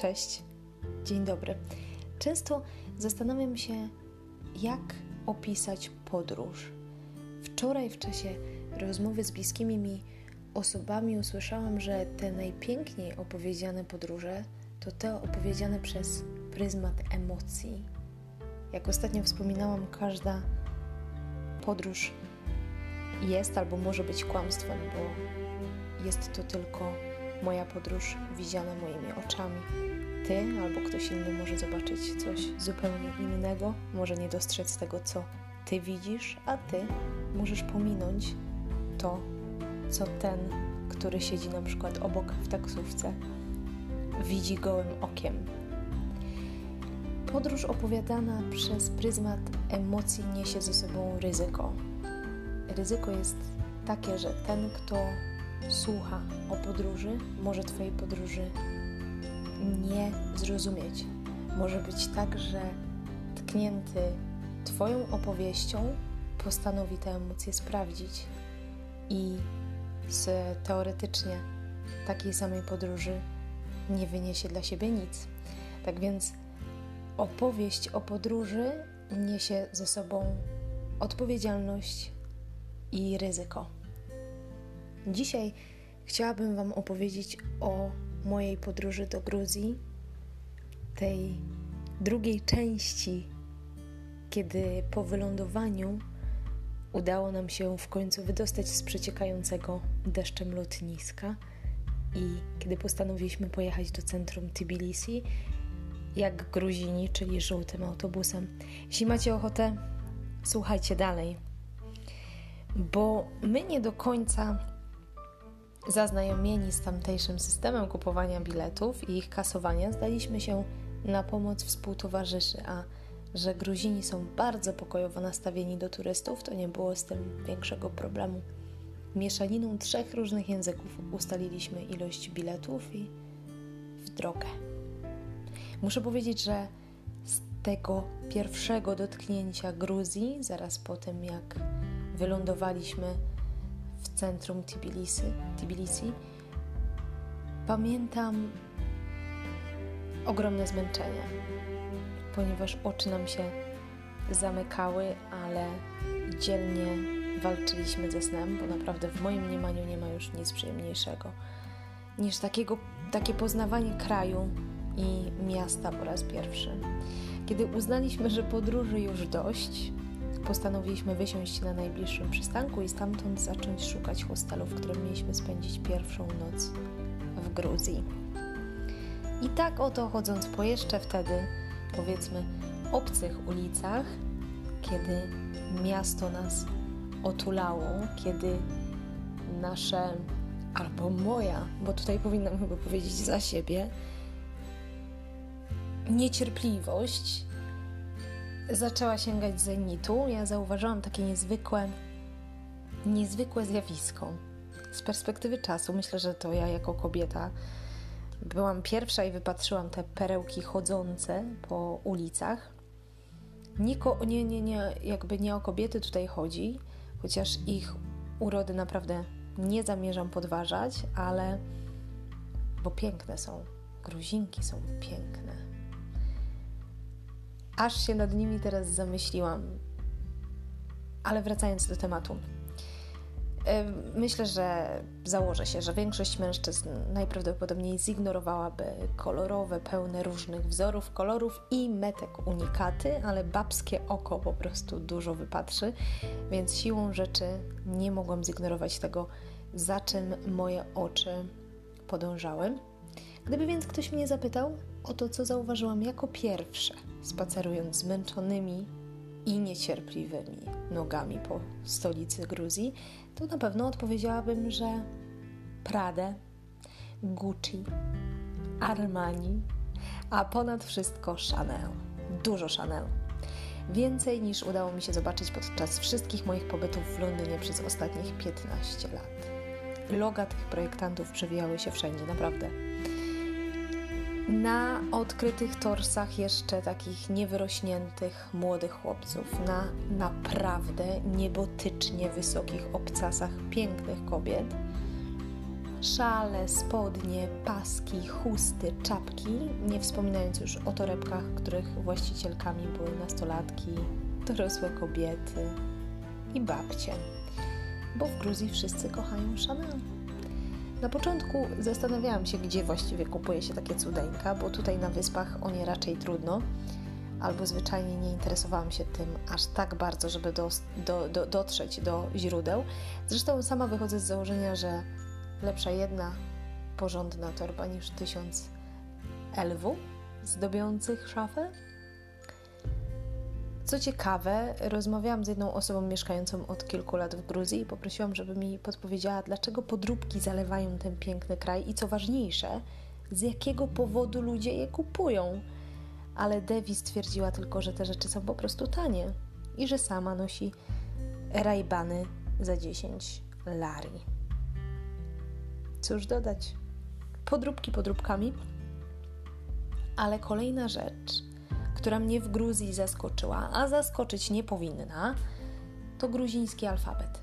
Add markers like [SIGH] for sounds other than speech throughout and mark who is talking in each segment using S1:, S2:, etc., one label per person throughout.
S1: Cześć, dzień dobry. Często zastanawiam się, jak opisać podróż. Wczoraj w czasie rozmowy z bliskimi mi osobami usłyszałam, że te najpiękniej opowiedziane podróże to te opowiedziane przez pryzmat emocji. Jak ostatnio wspominałam, każda podróż jest albo może być kłamstwem, bo jest to tylko moja podróż widziana moimi oczami. Ty albo ktoś inny może zobaczyć coś zupełnie innego, może nie dostrzec tego, co ty widzisz, a ty możesz pominąć to, co ten, który siedzi na przykład obok w taksówce, widzi gołym okiem. Podróż opowiadana przez pryzmat emocji niesie ze sobą ryzyko. Ryzyko jest takie, że ten, kto słucha o podróży, może Twojej podróży nie zrozumieć. Może być tak, że tknięty Twoją opowieścią postanowi te emocje sprawdzić i z teoretycznie takiej samej podróży nie wyniesie dla siebie nic. Tak więc opowieść o podróży niesie ze sobą odpowiedzialność i ryzyko. Dzisiaj chciałabym Wam opowiedzieć o mojej podróży do Gruzji, tej drugiej części, kiedy po wylądowaniu udało nam się w końcu wydostać z przeciekającego deszczem lotniska i kiedy postanowiliśmy pojechać do centrum Tbilisi, jak Gruzini, czyli żółtym autobusem. Jeśli macie ochotę, słuchajcie dalej, bo my nie do końca Zaznajomieni z tamtejszym systemem kupowania biletów i ich kasowania, zdaliśmy się na pomoc współtowarzyszy, a że Gruzini są bardzo pokojowo nastawieni do turystów, to nie było z tym większego problemu. Mieszaniną trzech różnych języków ustaliliśmy ilość biletów i w drogę. Muszę powiedzieć, że z tego pierwszego dotknięcia Gruzji, zaraz po tym jak wylądowaliśmy w centrum Tbilisi, Tbilisi pamiętam ogromne zmęczenie, ponieważ oczy nam się zamykały, ale dzielnie walczyliśmy ze snem, bo naprawdę w moim mniemaniu nie ma już nic przyjemniejszego niż takiego, takie poznawanie kraju i miasta po raz pierwszy. Kiedy uznaliśmy, że podróży już dość, postanowiliśmy wysiąść na najbliższym przystanku i stamtąd zacząć szukać hostelu, w którym mieliśmy spędzić pierwszą noc w Gruzji. I tak oto chodząc po jeszcze wtedy, powiedzmy, obcych ulicach, kiedy miasto nas otulało, kiedy nasze, albo moja, bo tutaj powinnam chyba powiedzieć za siebie, niecierpliwość zaczęła sięgać zenitu, ja zauważyłam takie niezwykłe, niezwykłe zjawisko. Z perspektywy czasu myślę, że to ja jako kobieta byłam pierwsza i wypatrzyłam te perełki chodzące po ulicach. Niko, nie, nie, nie, jakby nie o kobiety tutaj chodzi, chociaż ich urody naprawdę nie zamierzam podważać, ale bo piękne są. Gruzinki są piękne aż się nad nimi teraz zamyśliłam. Ale wracając do tematu. Myślę, że założę się, że większość mężczyzn najprawdopodobniej zignorowałaby kolorowe, pełne różnych wzorów, kolorów i metek unikaty, ale babskie oko po prostu dużo wypatrzy, więc siłą rzeczy nie mogłam zignorować tego, za czym moje oczy podążały. Gdyby więc ktoś mnie zapytał o to, co zauważyłam jako pierwsze, spacerując zmęczonymi i niecierpliwymi nogami po stolicy Gruzji, to na pewno odpowiedziałabym, że Prada, Gucci, Armani, a ponad wszystko Chanel. Dużo Chanel. Więcej niż udało mi się zobaczyć podczas wszystkich moich pobytów w Londynie przez ostatnich 15 lat. Loga tych projektantów przewijały się wszędzie, naprawdę na odkrytych torsach jeszcze takich niewyrośniętych młodych chłopców, na naprawdę niebotycznie wysokich obcasach pięknych kobiet, szale, spodnie, paski, chusty, czapki, nie wspominając już o torebkach, których właścicielkami były nastolatki, dorosłe kobiety i babcie, bo w Gruzji wszyscy kochają Chanel. Na początku zastanawiałam się, gdzie właściwie kupuje się takie cudeńka, bo tutaj na wyspach o nie raczej trudno, albo zwyczajnie nie interesowałam się tym aż tak bardzo, żeby do, do, do, dotrzeć do źródeł. Zresztą sama wychodzę z założenia, że lepsza jedna porządna torba niż tysiąc elwu zdobiących szafę. Co ciekawe, rozmawiałam z jedną osobą mieszkającą od kilku lat w Gruzji i poprosiłam, żeby mi podpowiedziała, dlaczego podróbki zalewają ten piękny kraj i co ważniejsze, z jakiego powodu ludzie je kupują. Ale Devi stwierdziła tylko, że te rzeczy są po prostu tanie i że sama nosi rajbany za 10 lari. Cóż dodać? Podróbki podróbkami, ale kolejna rzecz – która mnie w Gruzji zaskoczyła, a zaskoczyć nie powinna, to gruziński alfabet.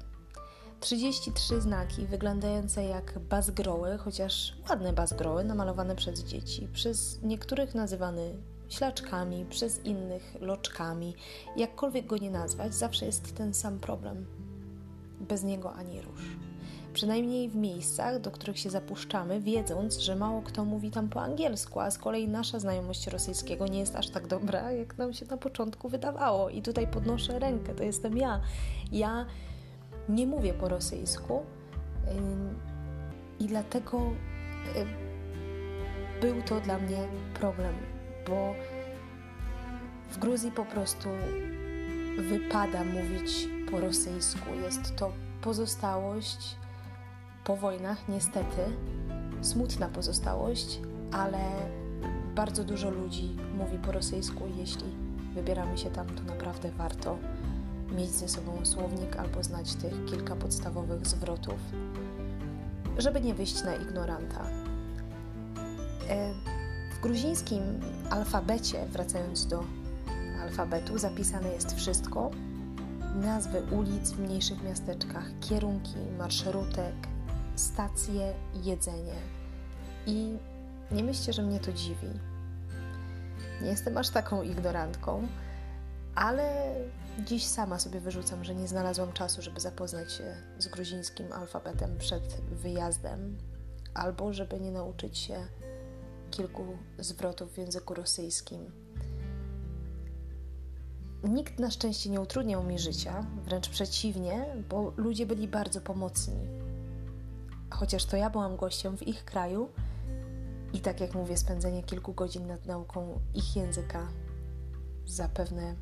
S1: 33 znaki wyglądające jak bazgroły, chociaż ładne bazgroły namalowane przez dzieci, przez niektórych nazywane ślaczkami, przez innych loczkami. Jakkolwiek go nie nazwać, zawsze jest ten sam problem. Bez niego ani rusz przynajmniej w miejscach, do których się zapuszczamy, wiedząc, że mało kto mówi tam po angielsku, a z kolei nasza znajomość rosyjskiego nie jest aż tak dobra, jak nam się na początku wydawało. I tutaj podnoszę rękę, to jestem ja. Ja nie mówię po rosyjsku i dlatego był to dla mnie problem, bo w Gruzji po prostu wypada mówić po rosyjsku. Jest to pozostałość po wojnach, niestety, smutna pozostałość, ale bardzo dużo ludzi mówi po rosyjsku. Jeśli wybieramy się tam, to naprawdę warto mieć ze sobą słownik albo znać tych kilka podstawowych zwrotów, żeby nie wyjść na ignoranta. E, w gruzińskim alfabecie, wracając do alfabetu, zapisane jest wszystko. Nazwy ulic w mniejszych miasteczkach, kierunki, marszrutek, stacje, jedzenie. I nie myślcie, że mnie to dziwi. Nie jestem aż taką ignorantką, ale dziś sama sobie wyrzucam, że nie znalazłam czasu, żeby zapoznać się z gruzińskim alfabetem przed wyjazdem, albo żeby nie nauczyć się kilku zwrotów w języku rosyjskim. Nikt na szczęście nie utrudniał mi życia, wręcz przeciwnie, bo ludzie byli bardzo pomocni chociaż to ja byłam gościem w ich kraju i tak jak mówię, spędzenie kilku godzin nad nauką ich języka zapewne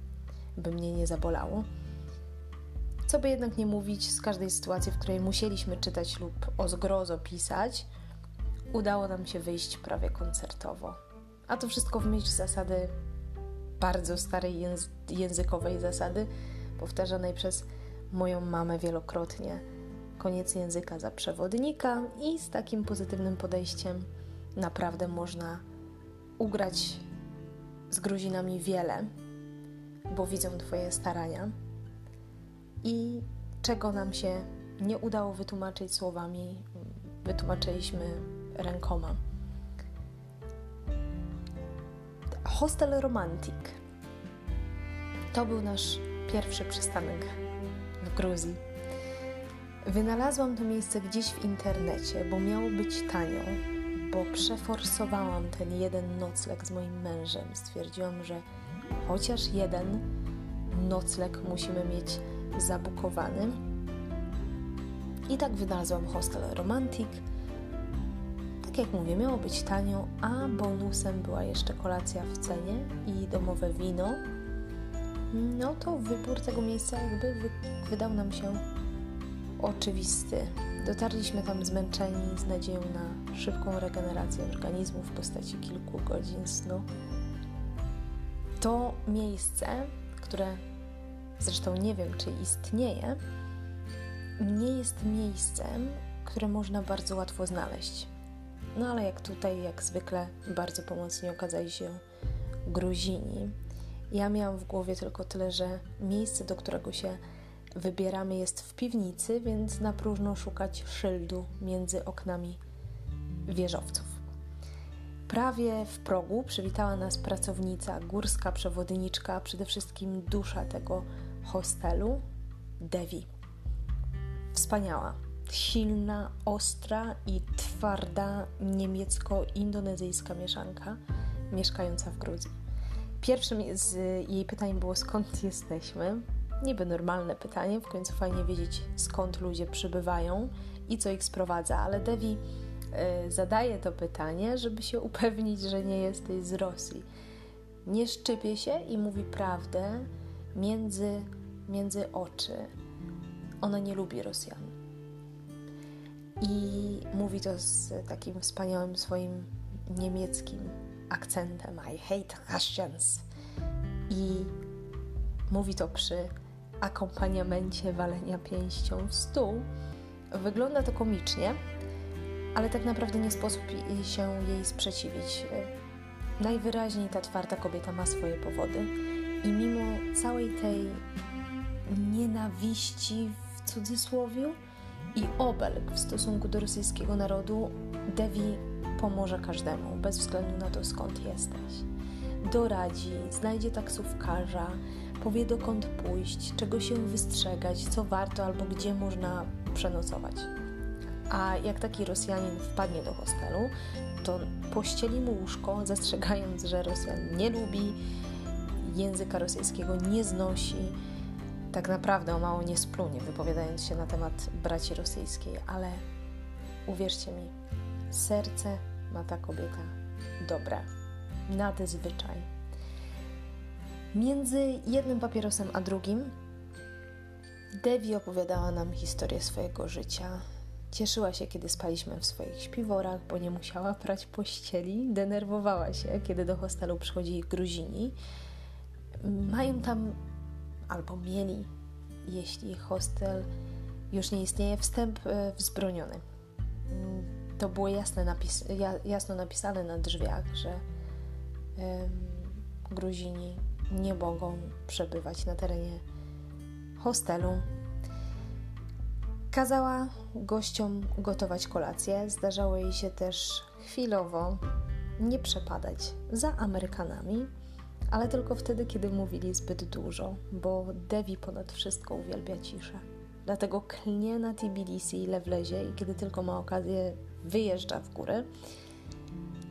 S1: by mnie nie zabolało. Co by jednak nie mówić, z każdej sytuacji, w której musieliśmy czytać lub o zgrozo pisać, udało nam się wyjść prawie koncertowo. A to wszystko w myśl zasady bardzo starej językowej zasady, powtarzanej przez moją mamę wielokrotnie – koniec języka za przewodnika i z takim pozytywnym podejściem naprawdę można ugrać z Gruzinami wiele, bo widzą Twoje starania i czego nam się nie udało wytłumaczyć słowami, wytłumaczyliśmy rękoma. Hostel Romantic to był nasz pierwszy przystanek w Gruzji. Wynalazłam to miejsce gdzieś w internecie, bo miało być tanio, bo przeforsowałam ten jeden nocleg z moim mężem. Stwierdziłam, że chociaż jeden nocleg musimy mieć zabukowany. I tak wynalazłam hostel Romantic. Tak jak mówię, miało być tanio, a bonusem była jeszcze kolacja w cenie i domowe wino. No to wybór tego miejsca jakby wydał nam się oczywisty. Dotarliśmy tam zmęczeni z nadzieją na szybką regenerację organizmu w postaci kilku godzin snu. To miejsce, które zresztą nie wiem, czy istnieje, nie jest miejscem, które można bardzo łatwo znaleźć. No ale jak tutaj, jak zwykle, bardzo pomocni okazali się Gruzini. Ja miałam w głowie tylko tyle, że miejsce, do którego się wybieramy jest w piwnicy, więc na próżno szukać szyldu między oknami wieżowców. Prawie w progu przywitała nas pracownica, górska przewodniczka, przede wszystkim dusza tego hostelu, Devi. Wspaniała, silna, ostra i twarda niemiecko-indonezyjska mieszanka mieszkająca w Gruzji. Pierwszym z jej pytań było skąd jesteśmy. Niby normalne pytanie, w końcu fajnie wiedzieć skąd ludzie przybywają i co ich sprowadza, ale Devi y, zadaje to pytanie, żeby się upewnić, że nie jesteś z Rosji. Nie szczypie się i mówi prawdę między, między oczy. Ona nie lubi Rosjan. I mówi to z takim wspaniałym swoim niemieckim akcentem I hate Russians. I mówi to przy akompaniamencie walenia pięścią w stół. Wygląda to komicznie, ale tak naprawdę nie sposób się jej sprzeciwić. Najwyraźniej ta twarda kobieta ma swoje powody i mimo całej tej nienawiści w cudzysłowie i obelg w stosunku do rosyjskiego narodu, Devi pomoże każdemu, bez względu na to skąd jesteś. Doradzi, znajdzie taksówkarza, powie dokąd pójść, czego się wystrzegać, co warto albo gdzie można przenocować. A jak taki Rosjanin wpadnie do hostelu, to pościeli mu łóżko, [LAUGHS] zastrzegając, że Rosjan nie lubi, języka rosyjskiego nie znosi, tak naprawdę o mało nie splunie, wypowiadając się na temat braci rosyjskiej, ale uwierzcie mi, serce ma ta kobieta dobre, nadzwyczaj. Między jednym papierosem a drugim Devi opowiadała nam historię swojego życia. Cieszyła się, kiedy spaliśmy w swoich śpiworach, bo nie musiała prać pościeli. Denerwowała się, kiedy do hostelu przychodzili Gruzini. Mają tam albo mieli, jeśli hostel już nie istnieje, wstęp e, wzbroniony. To było jasne napis, jasno napisane na drzwiach, że Gruzini nie mogą przebywać na terenie hostelu. Kazała gościom gotować kolację. Zdarzało jej się też chwilowo nie przepadać za Amerykanami, ale tylko wtedy, kiedy mówili zbyt dużo, bo Devi ponad wszystko uwielbia ciszę. Dlatego klnie na Tbilisi ile wlezie i kiedy tylko ma okazję, wyjeżdża w górę.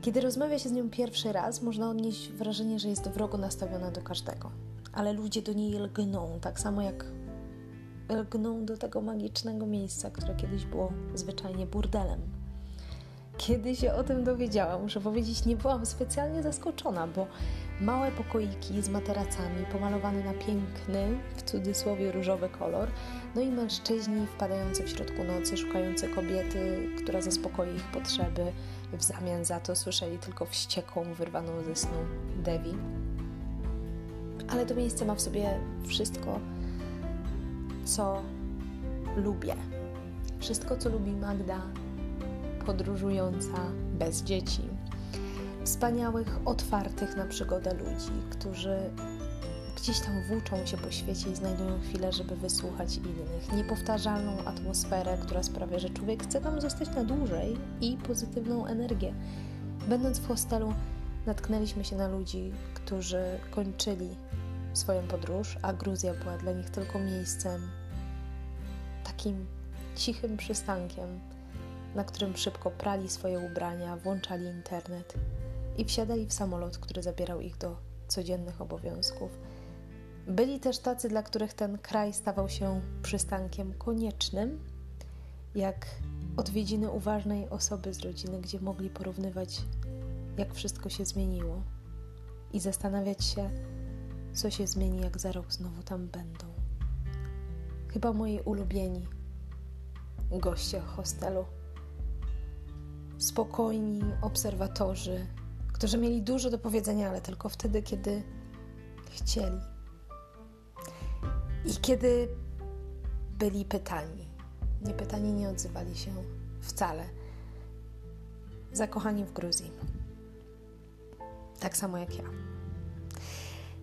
S1: Kiedy rozmawia się z nią pierwszy raz, można odnieść wrażenie, że jest wrogo nastawiona do każdego. Ale ludzie do niej lgną, tak samo jak lgną do tego magicznego miejsca, które kiedyś było zwyczajnie burdelem. Kiedy się o tym dowiedziałam, muszę powiedzieć, nie byłam specjalnie zaskoczona, bo małe pokoiki z materacami pomalowane na piękny, w cudzysłowie różowy kolor, no i mężczyźni wpadający w środku nocy, szukający kobiety, która zaspokoi ich potrzeby. W zamian za to słyszeli tylko wściekłą, wyrwaną ze snu Devi. Ale to miejsce ma w sobie wszystko, co lubię. Wszystko, co lubi Magda, podróżująca bez dzieci. Wspaniałych, otwartych na przygodę ludzi, którzy gdzieś tam włóczą się po świecie i znajdują chwilę, żeby wysłuchać innych. Niepowtarzalną atmosferę, która sprawia, że człowiek chce tam zostać na dłużej i pozytywną energię. Będąc w hostelu, natknęliśmy się na ludzi, którzy kończyli swoją podróż, a Gruzja była dla nich tylko miejscem, takim cichym przystankiem, na którym szybko prali swoje ubrania, włączali internet i wsiadali w samolot, który zabierał ich do codziennych obowiązków. Byli też tacy, dla których ten kraj stawał się przystankiem koniecznym, jak odwiedziny uważnej osoby z rodziny, gdzie mogli porównywać, jak wszystko się zmieniło i zastanawiać się, co się zmieni, jak za rok znowu tam będą. Chyba moi ulubieni goście hostelu. Spokojni obserwatorzy, którzy mieli dużo do powiedzenia, ale tylko wtedy, kiedy chcieli. I kiedy byli pytani, nie pytani nie odzywali się wcale. Zakochani w Gruzji. Tak samo jak ja.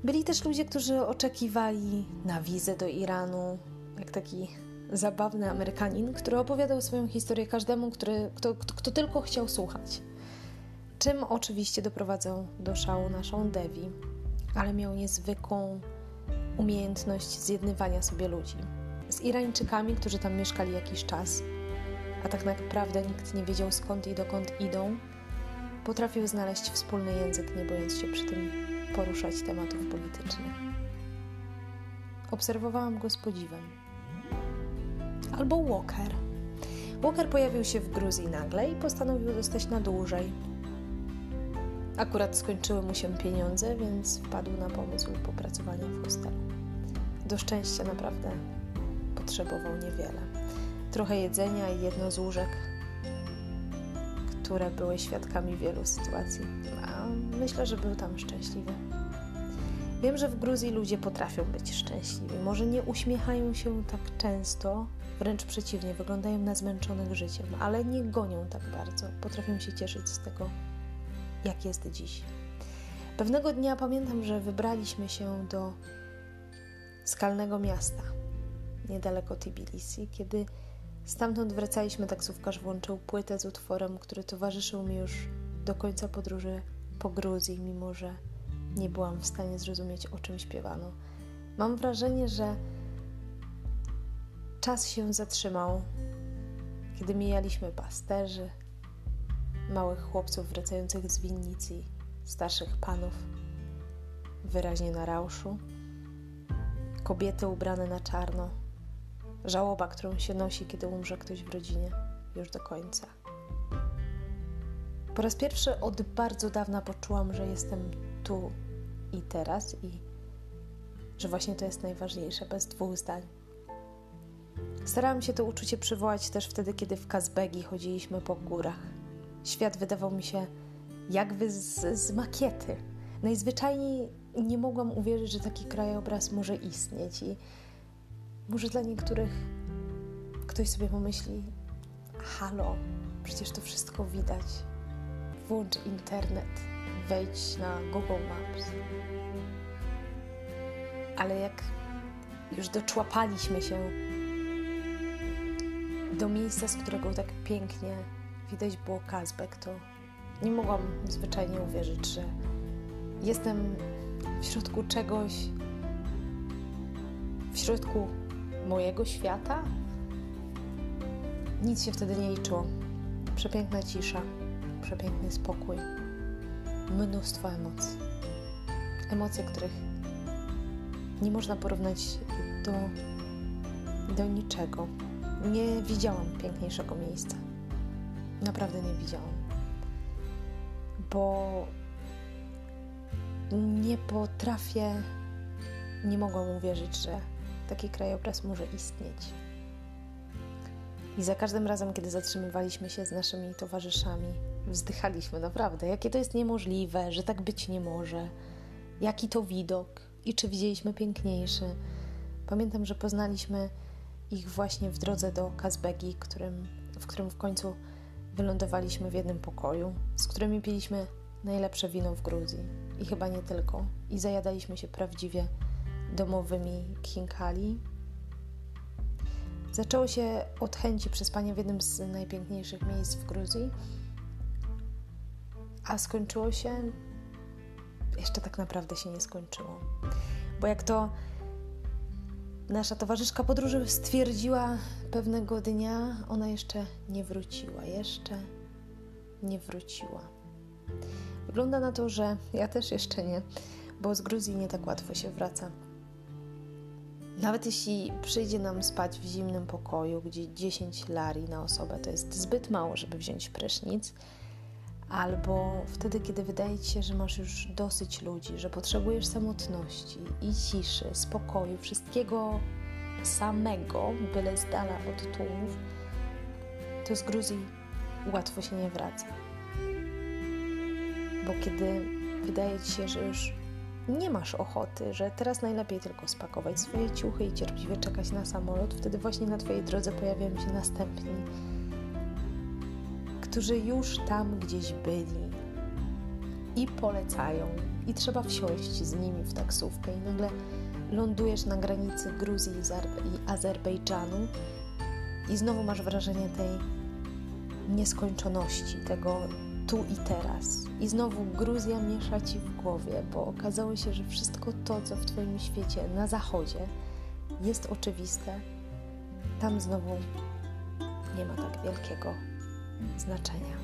S1: Byli też ludzie, którzy oczekiwali na wizę do Iranu, jak taki zabawny Amerykanin, który opowiadał swoją historię każdemu, który, kto, kto, kto tylko chciał słuchać. Czym oczywiście doprowadzał do szału naszą Devi, ale miał niezwykłą umiejętność zjednywania sobie ludzi. Z Irańczykami, którzy tam mieszkali jakiś czas, a tak naprawdę nikt nie wiedział skąd i dokąd idą, potrafił znaleźć wspólny język, nie bojąc się przy tym poruszać tematów politycznych. Obserwowałam go z podziwem. Albo Walker. Walker pojawił się w Gruzji nagle i postanowił zostać na dłużej. Akurat skończyły mu się pieniądze, więc wpadł na pomysł hostelu. Do szczęścia naprawdę potrzebował niewiele. Trochę jedzenia i jedno z łóżek, które były świadkami wielu sytuacji. A myślę, że był tam szczęśliwy. Wiem, że w Gruzji ludzie potrafią być szczęśliwi. Może nie uśmiechają się tak często, wręcz przeciwnie, wyglądają na zmęczonych życiem, ale nie gonią tak bardzo. Potrafią się cieszyć z tego, jak jest dziś. Pewnego dnia pamiętam, że wybraliśmy się do skalnego miasta niedaleko Tbilisi, kiedy stamtąd wracaliśmy, taksówkarz włączył płytę z utworem, który towarzyszył mi już do końca podróży po Gruzji, mimo że nie byłam w stanie zrozumieć, o czym śpiewano. Mam wrażenie, że czas się zatrzymał, kiedy mijaliśmy pasterzy, małych chłopców wracających z winnicy, starszych panów, wyraźnie na rauszu, kobiety ubrane na czarno, żałoba, którą się nosi, kiedy umrze ktoś w rodzinie, już do końca. Po raz pierwszy od bardzo dawna poczułam, że jestem tu i teraz i że właśnie to jest najważniejsze, bez dwóch zdań. Starałam się to uczucie przywołać też wtedy, kiedy w Kazbegi chodziliśmy po górach. Świat wydawał mi się jakby z, z makiety. Najzwyczajniej nie mogłam uwierzyć, że taki krajobraz może istnieć i może dla niektórych ktoś sobie pomyśli: Halo, przecież to wszystko widać. Włącz internet, wejdź na Google Maps. Ale jak już doczłapaliśmy się do miejsca, z którego tak pięknie widać było Kazbek, to nie mogłam zwyczajnie uwierzyć, że jestem w środku czegoś, w środku mojego świata. Nic się wtedy nie liczyło. Przepiękna cisza, przepiękny spokój, mnóstwo emocji. Emocje, których nie można porównać do, do niczego. Nie widziałam piękniejszego miejsca. Naprawdę nie widziałam. Bo nie potrafię, nie mogłam uwierzyć, że taki krajobraz może istnieć. I za każdym razem, kiedy zatrzymywaliśmy się z naszymi towarzyszami, wzdychaliśmy naprawdę, jakie to jest niemożliwe, że tak być nie może, jaki to widok i czy widzieliśmy piękniejszy. Pamiętam, że poznaliśmy ich właśnie w drodze do Kazbegi, którym, w którym w końcu wylądowaliśmy w jednym pokoju, z którymi piliśmy najlepsze wino w Gruzji i chyba nie tylko. I zajadaliśmy się prawdziwie domowymi kinkali. Zaczęło się od chęci przespania w jednym z najpiękniejszych miejsc w Gruzji, a skończyło się. Jeszcze tak naprawdę się nie skończyło. Bo jak to nasza towarzyszka podróży stwierdziła pewnego dnia, ona jeszcze nie wróciła, jeszcze nie wróciła. Wygląda na to, że ja też jeszcze nie, bo z Gruzji nie tak łatwo się wraca. Nawet jeśli przyjdzie nam spać w zimnym pokoju, gdzie 10 lari na osobę to jest zbyt mało, żeby wziąć prysznic, albo wtedy, kiedy wydaje ci się, że masz już dosyć ludzi, że potrzebujesz samotności i ciszy, spokoju, wszystkiego samego, byle z dala od tłumów, to z Gruzji łatwo się nie wraca. Bo kiedy wydaje ci się, że już nie masz ochoty, że teraz najlepiej tylko spakować swoje ciuchy i cierpliwie czekać na samolot, wtedy właśnie na Twojej drodze pojawiają się następni, którzy już tam gdzieś byli i polecają, i trzeba wsiąść z nimi w taksówkę, i nagle lądujesz na granicy Gruzji i Azerbejdżanu i znowu masz wrażenie tej nieskończoności, tego tu i teraz. I znowu Gruzja miesza ci w głowie, bo okazało się, że wszystko to, co w Twoim świecie na zachodzie jest oczywiste, tam znowu nie ma tak wielkiego znaczenia.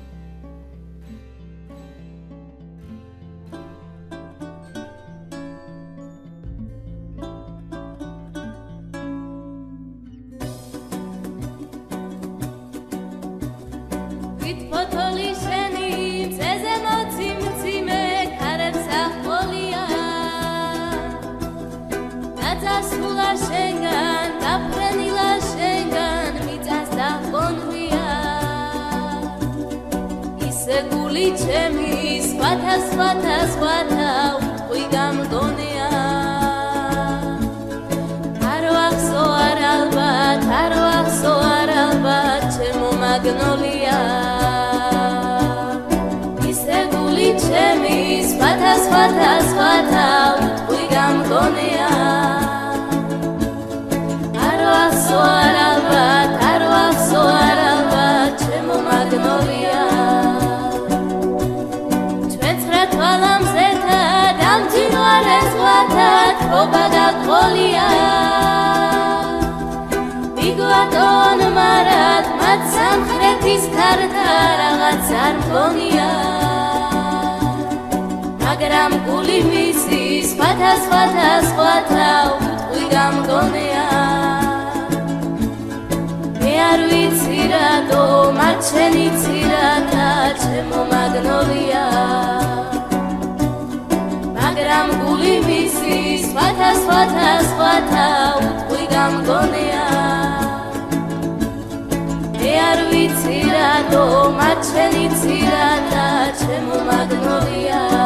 S2: სხვათა სხვათა უტყვი გამგონია არ ვახსო არალბათ არ ვახსო არალბათ ჩემო მაგნოლია. ჩვენცხრა თვალამზეთა გამჯინვარე ზღვათა თობა გაყოლია მიგვატონ მარად მათ სამხრეთის ქართა რაღაც არ მგონია მაგრამ გული მისი სხვათა სხვათა სხვათა უტყვი გამგონია მე არ ვიცი რატო მათ შენი ცირათა ჩემო მაგნოლია მაგრამ გული მისი სხვათა სხვათა სხვათა უთყვი გამგონია მე არ ვიცი რატო მათ შენი ცირა და ჩემო მაგნოლია